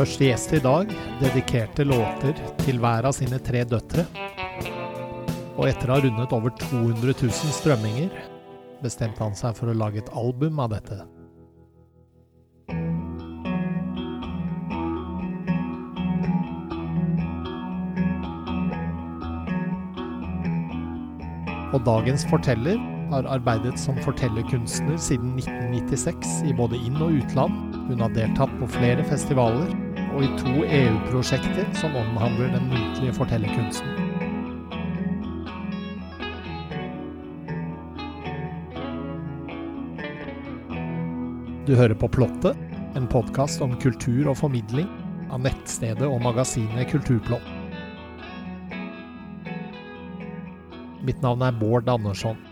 Første gjest i dag dedikerte låter til hver av sine tre døtre. Og etter å ha rundet over 200 000 strømminger, bestemte han seg for å lage et album av dette. Og dagens forteller har arbeidet som fortellerkunstner siden 1996 i både inn- og utland. Hun har deltatt på flere festivaler og i to EU-prosjekter som omhandler den muntlige fortellerkunsten. Du hører på Plottet, en podkast om kultur og formidling av nettstedet og magasinet Kulturplott. Mitt navn er Bård Andersson.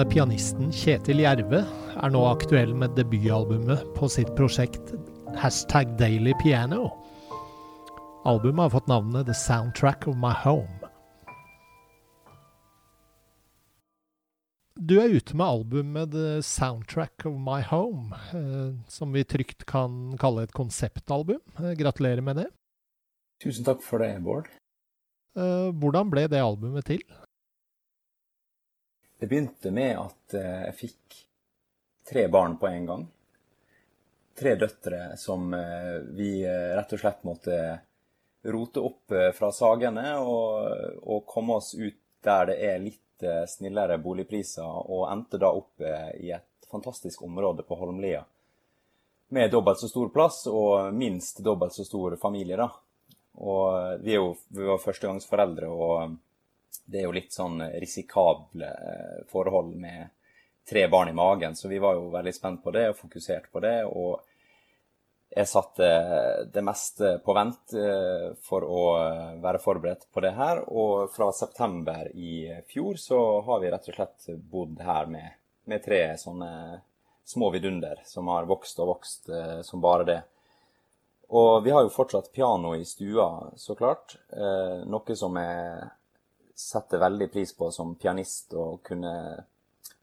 Lovende pianisten Kjetil Jerve er nå aktuell med debutalbumet på sitt prosjekt hashtag Daily Piano. Albumet har fått navnet The Soundtrack of My Home. Du er ute med albumet The Soundtrack of My Home, eh, som vi trygt kan kalle et konseptalbum. Eh, gratulerer med det. Tusen takk for det, Bård. Eh, hvordan ble det albumet til? Det begynte med at eh, jeg fikk tre barn på en gang. Tre døtre som eh, vi eh, rett og slett måtte rote opp fra sagene og, og komme oss ut der det er litt snillere boligpriser, og endte da opp i et fantastisk område på Holmlia. Med dobbelt så stor plass og minst dobbelt så stor familie, da. Og vi, jo, vi var førstegangsforeldre, og det er jo litt sånn risikable forhold med tre barn i magen, så vi var jo veldig spent på det og fokusert på det. Og jeg satte det meste på vent for å være forberedt på det her. Og fra september i fjor så har vi rett og slett bodd her med, med tre sånne små vidunder som har vokst og vokst som bare det. Og vi har jo fortsatt piano i stua, så klart. Noe som er setter veldig pris på som pianist å kunne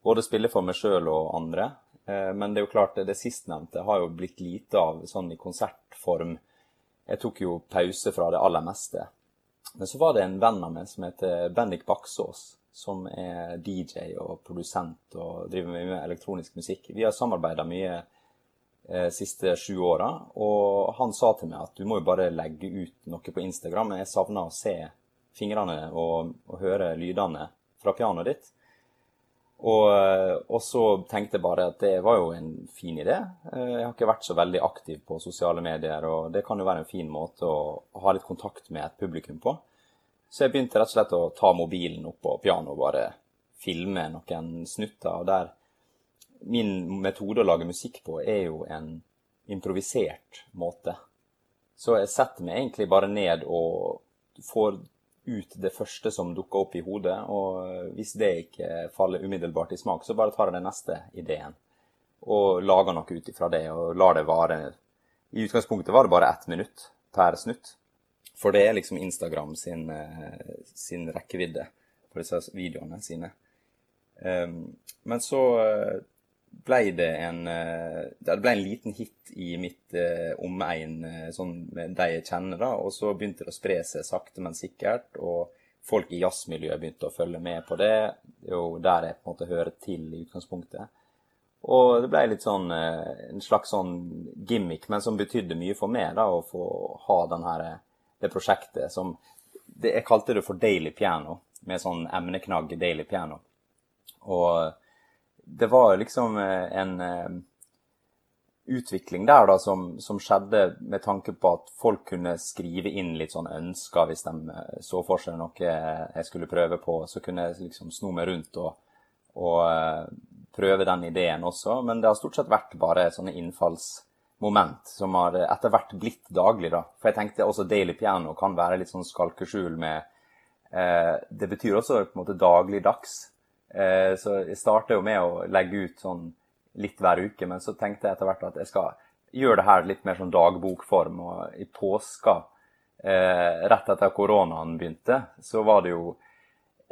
både spille for meg sjøl og andre. Men det er jo klart, det, sistnevnte har jo blitt lite av sånn i konsertform. Jeg tok jo pause fra det aller meste. Men så var det en venn av meg som heter Bendik Baksås, som er DJ og produsent og driver med elektronisk musikk. Vi har samarbeida mye de siste sju åra, og han sa til meg at du må jo bare legge ut noe på Instagram. Jeg savner å se fingrene og, og høre lydene fra pianoet ditt. Og, og, så tenkte jeg bare at det var jo en fin idé. Jeg har ikke vært så veldig aktiv på sosiale medier, og det kan jo være en fin måte å ha litt kontakt med et publikum på. Så jeg begynte rett og slett å ta mobilen opp på pianoet og bare filme noen snutter. Og der min metode å lage musikk på er jo en improvisert måte. Så jeg setter meg egentlig bare ned og får ut det første som dukker opp i hodet, og hvis det ikke faller umiddelbart i smak, så bare tar jeg den neste ideen og lager noe ut ifra det, og lar det vare I utgangspunktet var det bare ett minutt per snutt, for det er liksom Instagram sin, sin rekkevidde på disse videoene sine. Men så ble det en Det ble en liten hit i mitt omegn, sånn med de jeg kjenner, da. Og så begynte det å spre seg sakte, men sikkert. Og folk i jazzmiljøet begynte å følge med på det. Det er jo der jeg på en måte hører til i utgangspunktet. Og det ble litt sånn en slags sånn gimmick, men som betydde mye for meg, da, å få ha den her, det prosjektet som det, Jeg kalte det for Daily Piano, med sånn emneknagg Daily Piano. Og det var liksom en utvikling der da, som, som, skjedde med tanke på at folk kunne skrive inn litt sånn ønsker hvis de så for seg noe jeg skulle prøve på. Så kunne jeg liksom sno meg rundt og, og prøve den ideen også. Men det har stort sett vært bare sånne innfallsmoment som har etter hvert blitt daglig. da. For jeg tenkte også Daily Piano kan være litt sånn skalkeskjul med eh, Det betyr også på en måte dagligdags. Så jeg starta jo med å legge ut sånn litt hver uke. Men så tenkte jeg etter hvert at jeg skal gjøre det her litt mer sånn dagbokform. Og i påska, eh, rett etter koronaen begynte, så var det jo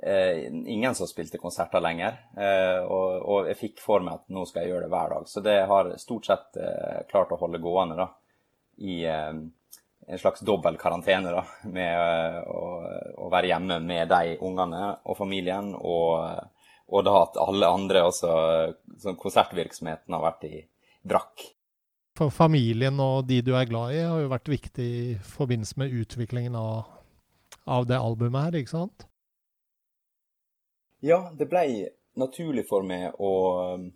eh, ingen som spilte konserter lenger. Eh, og, jeg fikk for meg at nå skal jeg gjøre det hver dag. Så det har stort sett eh, klart å holde gående da, i eh, en slags dobbel karantene. da, Med eh, å, være hjemme med de ungene og familien. Og, og da at alle andre også, som konsertvirksomheten har vært i brakk. For familien og de du er glad i, har jo vært viktig i forbindelse med utviklingen av, av det albumet her, ikke sant? Ja, det ble naturlig for meg å um,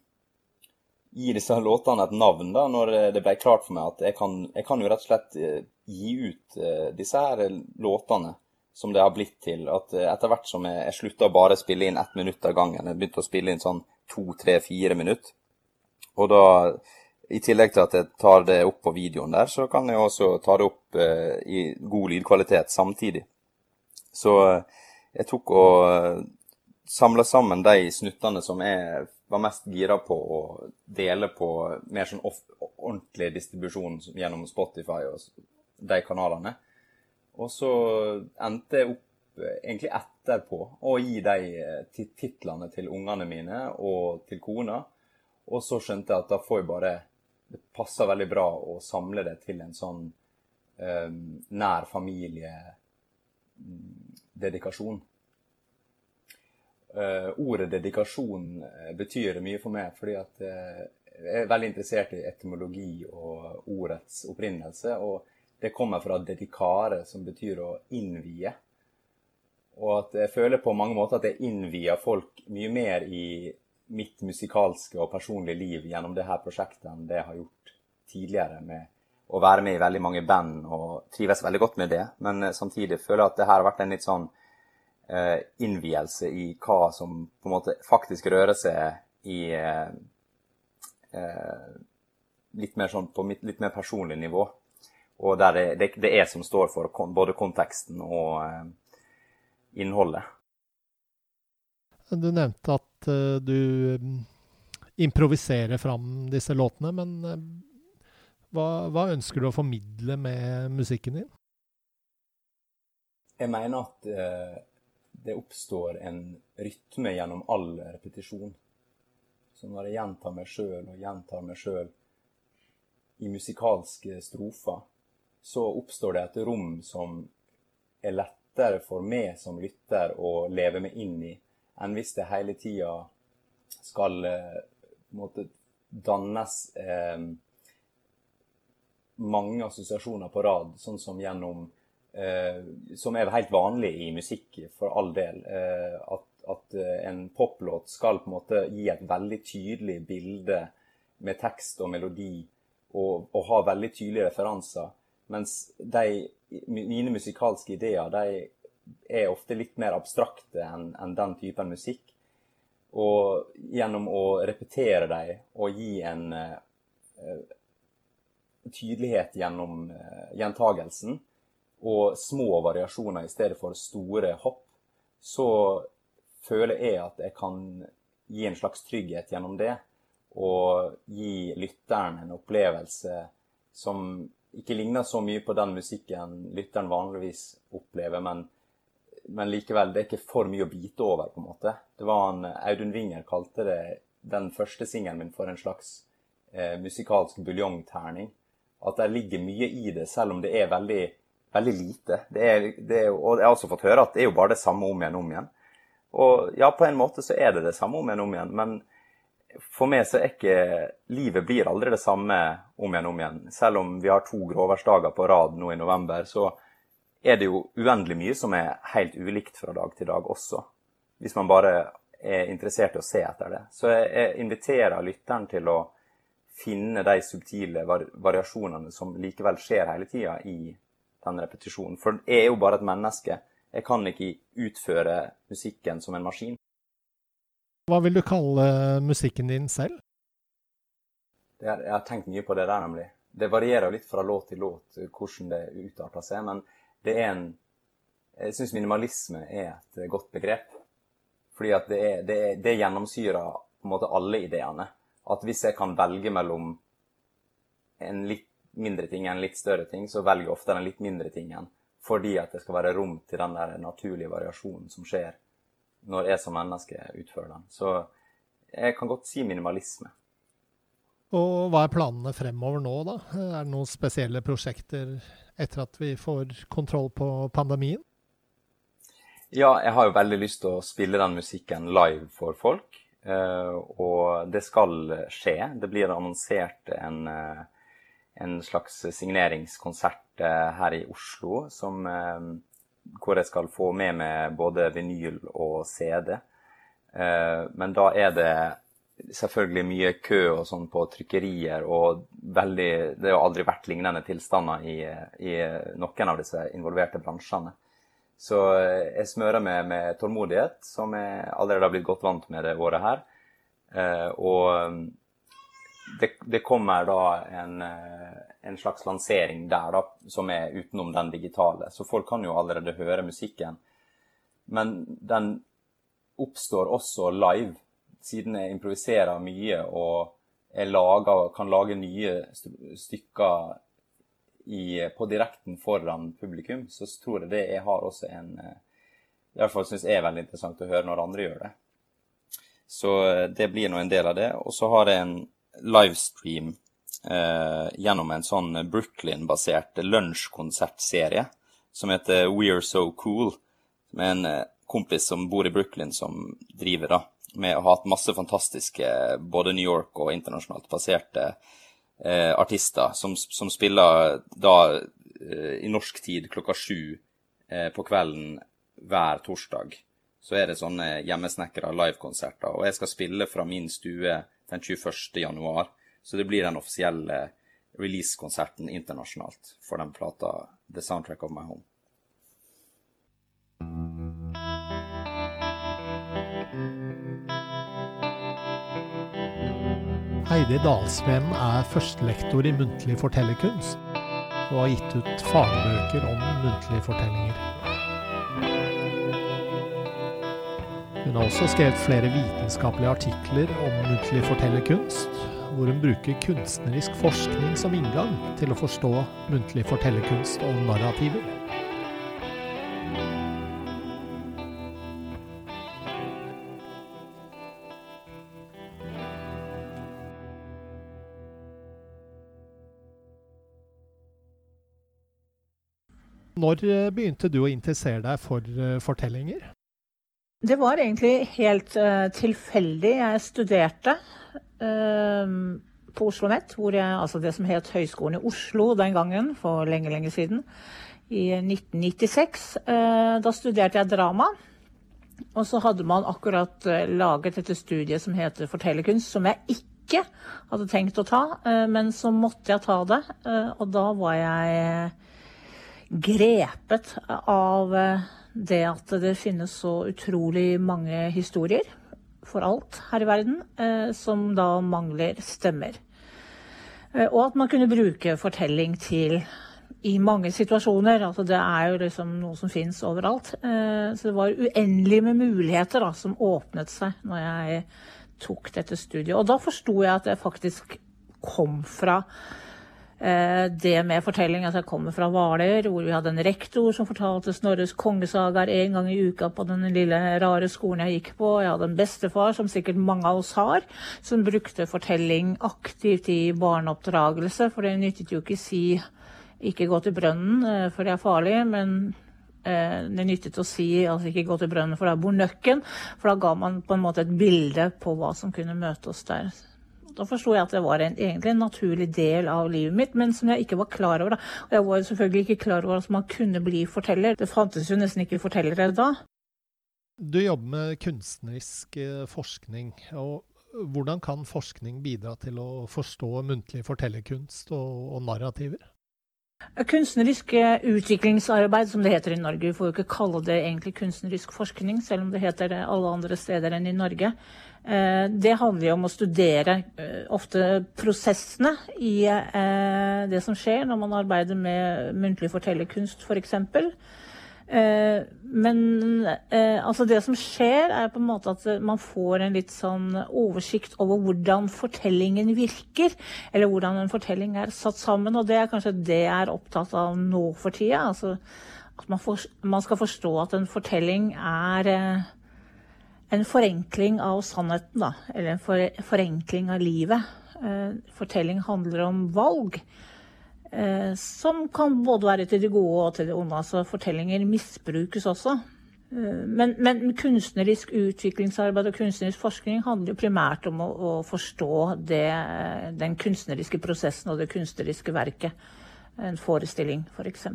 gi disse låtene et navn, da, når det ble klart for meg at jeg kan, jeg kan jo rett og slett eh, gi ut eh, disse her låtene som det har blitt til. At eh, etter hvert som jeg, jeg slutta bare spille inn ett minutt av gangen, jeg begynte å spille inn sånn to, tre, fire minutter. Og da, i tillegg til at jeg tar det opp på videoen der, så kan jeg også ta det opp eh, i god lydkvalitet samtidig. Så jeg tok og samle sammen de snuttene som jeg var mest gira på å dele på mer sånn ordentlig distribusjon gjennom Spotify og de kanalene. Og så endte jeg opp eh, egentlig etterpå å gi de eh, titlene til ungene mine og til kona. Og så skjønte jeg at da får jeg bare Det passer veldig bra å samle det til en sånn um, nær familie-dedikasjon. Mm, ordet dedikasjon betyr mye for meg, fordi at uh, jeg er veldig interessert i etymologi og ordets opprinnelse. Og det kommer fra dedikare, som betyr å innvie. Og at jeg føler på mange måter at jeg innvier folk mye mer i mitt musikalske og personlige liv gjennom det her prosjektet enn det jeg har gjort tidligere med å være med i veldig mange band og trives veldig godt med det. Men samtidig føler jeg at det her har vært en litt sånn eh, innvielse i hva som på en måte faktisk rører seg i eh, eh litt mer sånn på mitt litt mer personlig nivå. Og der det, det, det er som står for både konteksten og eh, innholdet. Du nevnte at uh, du mm, improviserer fram disse låtene, men uh, hva, hva, ønsker du å formidle med musikken din? Jeg mener at uh, det oppstår en rytme gjennom all repetisjon. Så når jeg gjentar meg sjøl og gjentar meg sjøl i musikalske strofer, så oppstår det et rom som er lettere for meg som lytter å leve meg inn i, enn hvis det hele tida skal eh, måte, dannes eh, mange assosiasjoner på rad, sånn som gjennom Eh, som er helt vanlig i musikk, for all del. Eh, at, at, eh, en poplåt skal på en måte gi et veldig tydelig bilde med tekst og melodi, og, og ha veldig tydelige referanser. Mens de, mine musikalske ideer de er ofte litt mer abstrakte enn en den typen musikk. Og gjennom å repetere dem og gi en uh, tydelighet gjennom uh, gjentagelsen, og små variasjoner i stedet for store hopp, så føler jeg at jeg kan gi en slags trygghet gjennom det. Og gi lytteren en opplevelse som ikke ligner så mye på den musikken lytteren vanligvis opplever, men, men likevel, det er ikke for mye å bite over, på en måte. Det var en, Audun Winger kalte det den første singelen min for en slags eh, musikalsk buljongterning. At det ligger mye i det, selv om det er veldig veldig lite. Det er, det er, og jeg har også fått høre at det er jo bare det samme om igjen om igjen. Og ja, på en måte så er det det samme om igjen om igjen, men for meg så er ikke Livet blir aldri det samme om igjen og om igjen. Selv om vi har to gråværsdager på rad nå i november, så er det jo uendelig mye som er helt ulikt fra dag til dag også. Hvis man bare er interessert i å se etter det. Så jeg, inviterer lytteren til å finne de subtile variasjonene som likevel skjer hele tida i den repetisjonen. For jeg er jo bare et menneske. Jeg kan ikke utføre musikken som en maskin. Hva vil du kalle musikken din selv? Jeg har tenkt mye på det der, nemlig. Det varierer litt fra låt til låt hvordan det utarter seg, men det er en Jeg syns minimalisme er et godt begrep. Fordi at det, er, det, er, det gjennomsyrer på en måte alle ideene. at hvis jeg kan velge mellom en litt mindre ting enn en litt større ting, så velger jeg ofte den litt mindre tingen. Fordi at det skal være rom til den der naturlige variasjonen som skjer når jeg som menneske utfører den. Så jeg kan godt si minimalisme. Og hva er planene fremover nå, da? Er det noen spesielle prosjekter etter at vi får kontroll på pandemien? Ja, jeg har jo veldig lyst til å spille den musikken live for folk. Eh, og det skal skje. Det blir annonsert en, eh, en slags signeringskonsert eh, her i Oslo som, hvor jeg skal få med meg både vinyl og CD. Men da er det selvfølgelig mye kø og sånn på trykkerier, og veldig, det har aldri vært lignende tilstander i, i noen av disse involverte bransjene. Så eh, jeg smører meg med tålmodighet, som jeg allerede har blitt godt vant med det året her. Eh, og det, det kommer da en, eh, en, slags lansering der, da, som er utenom den digitale. Så folk kan jo allerede høre musikken. Men den oppstår også live siden jeg improviserer mye og jeg lager, kan lage nye stykker i, på direkten foran publikum, så tror jeg det jeg har også en eh, I hvert fall syns jeg er veldig interessant å høre når andre gjør det. Så eh, det blir nå en del av det. Og så har jeg en livestream eh, gjennom en sånn Brooklyn-basert lunsjkonsertserie som heter We Are So Cool. Med en eh, kompis som bor i Brooklyn, som driver, da med å ha hatt masse fantastiske både New York og internasjonalt baserte eh, artister som, som, spiller da eh, i norsk tid klokka sju eh, på kvelden hver torsdag. Så er det sånne hjemmesnekra livekonserter. Og jeg skal spille fra min stue den 21. januar. Så det blir den offisielle releasekonserten internasjonalt for den plata The Soundtrack of My Home. Heidi Dalsveen er førstelektor i muntlig fortellerkunst og har gitt ut fagbøker om muntlige fortellinger. Hun har også skrevet flere vitenskapelige artikler om muntlig fortellerkunst, hvor hun bruker kunstnerisk forskning som inngang til å forstå muntlig fortellerkunst og narrativer. Når eh, begynte du å interessere deg for uh, fortellinger? Det var egentlig helt uh, tilfeldig. Jeg studerte uh, på Oslo OsloMet, altså det som het Høgskolen i Oslo den gangen, for lenge, lenge siden, i 1996. da studerte jeg drama. Og så hadde man akkurat laget dette studiet som heter fortellerkunst, som jeg ikke hadde tenkt å ta, men så måtte jeg ta det. Og da var jeg grepet av eh, det at det finnes så utrolig mange historier for alt her i verden, eh, som da mangler stemmer. Eh, og at man kunne bruke fortelling til i mange situasjoner. altså Det er jo liksom noe som fins overalt. Så det var uendelig med muligheter da, som åpnet seg når jeg tok dette studiet. Og da forsto jeg at jeg faktisk kom fra Eh, det med fortelling at jeg kommer fra Hvaler, hvor vi hadde en rektor som fortalte Snorres kongesagaer en gang i uka på den lille, rare skolen jeg gikk på. Jeg hadde en bestefar, som sikkert mange av oss har, som brukte fortelling aktivt i barneoppdragelse. For det nyttet jo ikke å si 'ikke gå til brønnen, eh, for det er farlig', men eh, det nyttet å si altså ikke gå til brønnen, for der bor nøkken. For da ga man på en måte et bilde på hva som kunne møte oss der. Da forsto jeg at det var en, egentlig en naturlig del av livet mitt, men som jeg ikke var klar over. Da. Og jeg var selvfølgelig ikke klar over at man kunne bli forteller. Det fantes jo nesten ikke fortellere da. Du jobber med kunstnerisk eh, forskning. og Hvordan kan forskning bidra til å forstå muntlig fortellerkunst og, og narrativer? Kunstnerisk eh, utviklingsarbeid, som det heter i Norge. Vi får jo ikke kalle det egentlig kunstnerisk forskning, selv om det heter det alle andre steder enn i Norge. Eh, det handler jo om å studere eh, ofte prosessene i det som skjer når man arbeider med muntlig fortellerkunst, f.eks. For Eh, men eh, altså det som skjer, er på en måte at man får en litt sånn oversikt over hvordan fortellingen virker. Eller hvordan en fortelling er satt sammen. Og det er kanskje det jeg er opptatt av nå for tida. Altså at man, for, man skal forstå at en fortelling er eh, en forenkling av sannheten, da. Eller en for, forenkling av livet. Fortelling handler om valg. Eh, som kan både være til det gode og til det onde. Altså fortellinger misbrukes også. Eh, men, men, kunstnerisk utviklingsarbeid og kunstnerisk forskning handler jo primært om å, å forstå det, den kunstneriske prosessen og det kunstneriske verket. En forestilling, f.eks.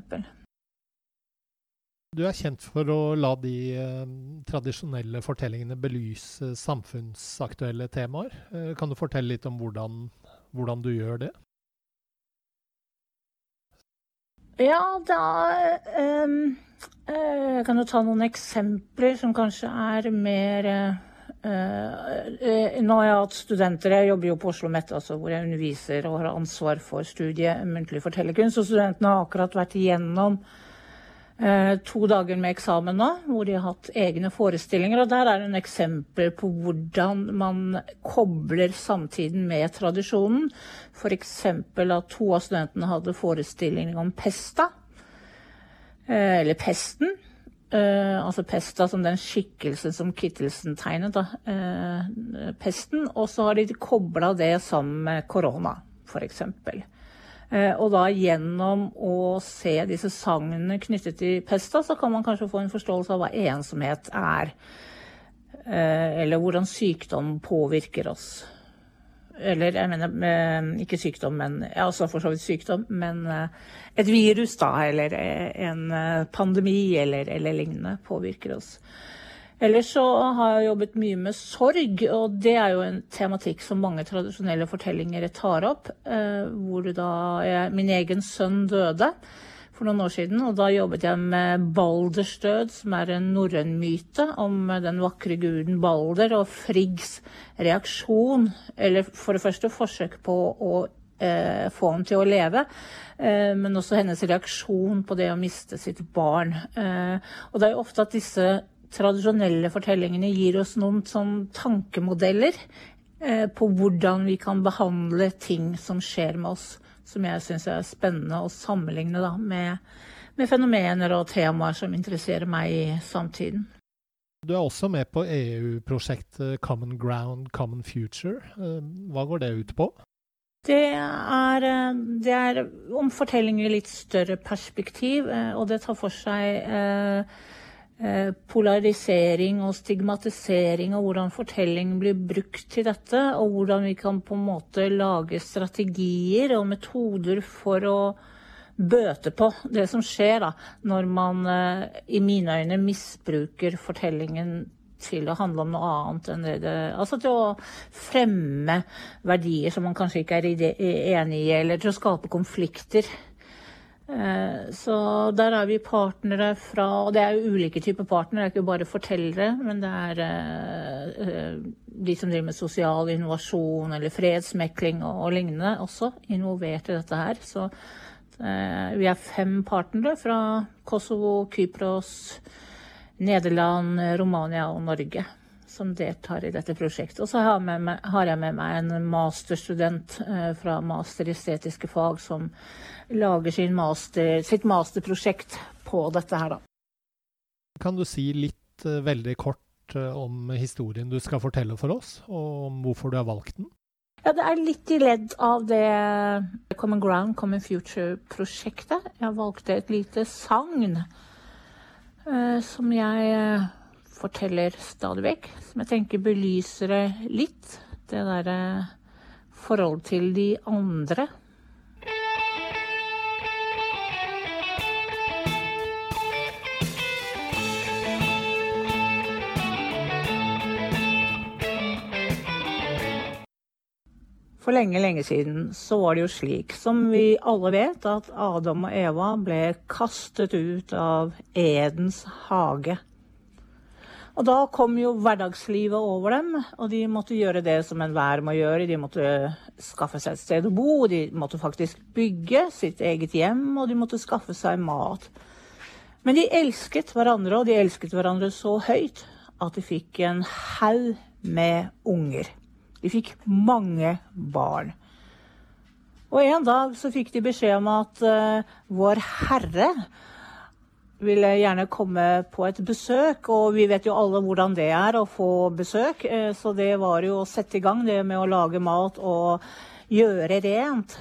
For du er kjent for å la de eh, tradisjonelle fortellingene belyse samfunnsaktuelle temaer. Eh, kan du fortelle litt om hvordan, hvordan du gjør det? Ja, da um, uh, kan du ta noen eksempler som kanskje er mer uh, Nå har jeg hatt studenter, jeg jobber jo på Oslo OsloMet, altså, hvor jeg underviser og har ansvar for studiet muntlig fortellerkunst. Og studentene har akkurat vært igjennom Eh, to dager med eksamen nå, hvor de har hatt egne forestillinger. Og der er det en eksempel på hvordan man kobler samtiden med tradisjonen. F.eks. at to av studentene hadde forestilling om pesta. Eh, eller pesten. Uh, altså pesta som den skikkelsen som Kittelsen tegnet. Da. Pesten. Og så har de kobla det sammen med korona, f.eks. Eh, og da gjennom å se disse sangene knyttet til pesta, så kan man kanskje få en forståelse av hva ensomhet er. Eh, eller hvordan sykdom påvirker oss. Eller jeg mener ikke sykdom, men ja, også for så vidt sykdom, men eh, et virus, da, eller en pandemi eller, eller lignende påvirker oss. Ellers så har jeg jobbet mye med sorg, og det er jo en tematikk som mange tradisjonelle fortellinger tar opp. Eh, hvor da jeg, min egen sønn døde for noen år siden, og da jobbet jeg med Balders død, som er en norrøn myte om den vakre guden Balder, og Friggs reaksjon, eller for det første forsøk på å eh, få ham til å leve, eh, men også hennes reaksjon på det å miste sitt barn. Eh, og det er jo ofte at disse tradisjonelle fortellingene gir oss noen sånn tankemodeller eh, på hvordan vi kan behandle ting som skjer med oss, som jeg syns er spennende å sammenligne da, med, med, fenomener og temaer som interesserer meg i samtiden. Du er også med på EU-prosjektet Common Ground, Common Future. Eh, hva går det ut på? Det er, eh, det er om fortellinger i litt større perspektiv, og det tar for seg eh, Eh, polarisering og stigmatisering og hvordan fortelling blir brukt til dette, og hvordan vi kan på en måte lage strategier og metoder for å bøte på det som skjer da, når man eh, i mine øyne misbruker fortellingen til å handle om noe annet enn det det Altså til å fremme verdier som man kanskje ikke er enig i, eller til å skape konflikter. Eh, så der er vi partnere fra Og det er jo ulike typer partnere, det er ikke bare fortellere. Men det er eh, eh, de som driver med sosial innovasjon eller fredsmekling og, og lignende også involvert i dette her. Så vi er fem partnere fra Kosovo, Kypros, Nederland, Romania og Norge som deltar i dette prosjektet. Og så har, har jeg med meg en masterstudent fra master i estetiske fag som lager master, sitt masterprosjekt på dette her, da. Kan du si litt uh, veldig kort uh, om historien du skal fortelle for oss, og om hvorfor du har valgt den? Ja, det er litt i ledd av det Common Ground, Common Future-prosjektet. Jeg valgte et lite sagn eh, som jeg forteller stadig vekk. Som jeg tenker belyser litt. Det derre forhold til de andre For lenge, lenge siden så var det jo slik, som vi alle vet, at Adam og Eva ble kastet ut av Edens hage. Og da kom jo hverdagslivet over dem, og de måtte gjøre det som enhver må gjøre. De måtte skaffe seg et sted å bo, de måtte faktisk bygge sitt eget hjem, og de måtte skaffe seg mat. Men de elsket hverandre, og de elsket hverandre så høyt at de fikk en haug med unger. De fikk mange barn. Og en dag så fikk de beskjed om at uh, Vår Herre ville gjerne komme på et besøk, og vi vet jo alle hvordan det er å få besøk. Uh, så det var jo å sette i gang det med å lage mat og gjøre rent.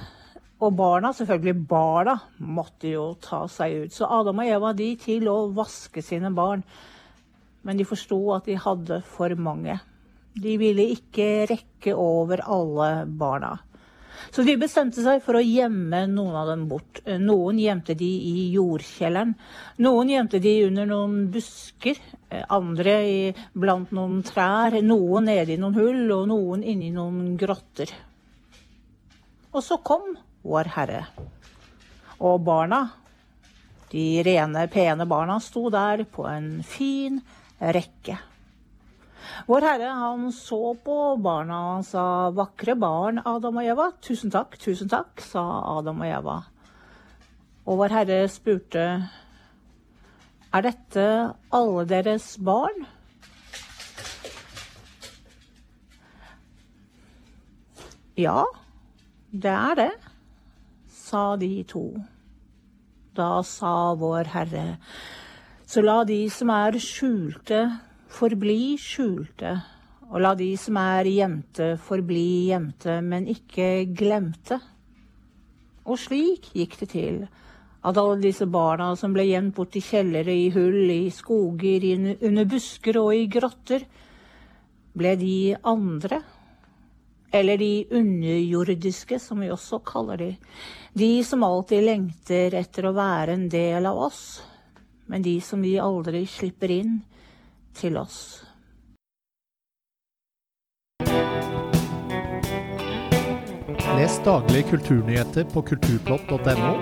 Og barna, selvfølgelig barna, måtte jo ta seg ut. Så Adam og Eva de til å vaske sine barn. Men de forsto at de hadde for mange. De ville ikke rekke over alle barna. Så de bestemte seg for å gjemme noen av dem bort. Noen gjemte de i jordkjelleren. Noen gjemte de under noen busker. Andre blant noen trær. Noen nede i noen hull, og noen inni noen grotter. Og så kom Vår Herre. Og barna, de rene, pene barna, sto der på en fin rekke. Vår Herre han så på barna og sa 'vakre barn, Adam og Eva'. 'Tusen takk, tusen takk', sa Adam og Eva. Og Vår Herre spurte 'Er dette alle deres barn?' Ja, det er det, sa de to. Da sa Vår Herre, så la de som er skjulte, forbli skjulte, og la de som er gjemte, forbli gjemte, men ikke glemte. Og slik gikk det til at alle disse barna som ble gjemt bort i kjellere, i hull, i skoger, under busker og i grotter, ble de andre, eller de underjordiske, som vi også kaller de, de som alltid lengter etter å være en del av oss, men de som vi aldri slipper inn, til oss. Les daglige kulturnyheter på kulturplott.no.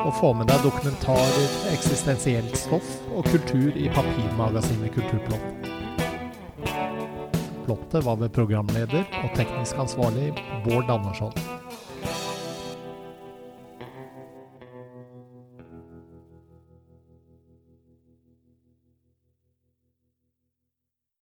Og få med deg dokumentarer, eksistensielt stoff og kultur i papirmagasinet Kulturplott. Plottet var ved programleder og teknisk ansvarlig Bård Andersson.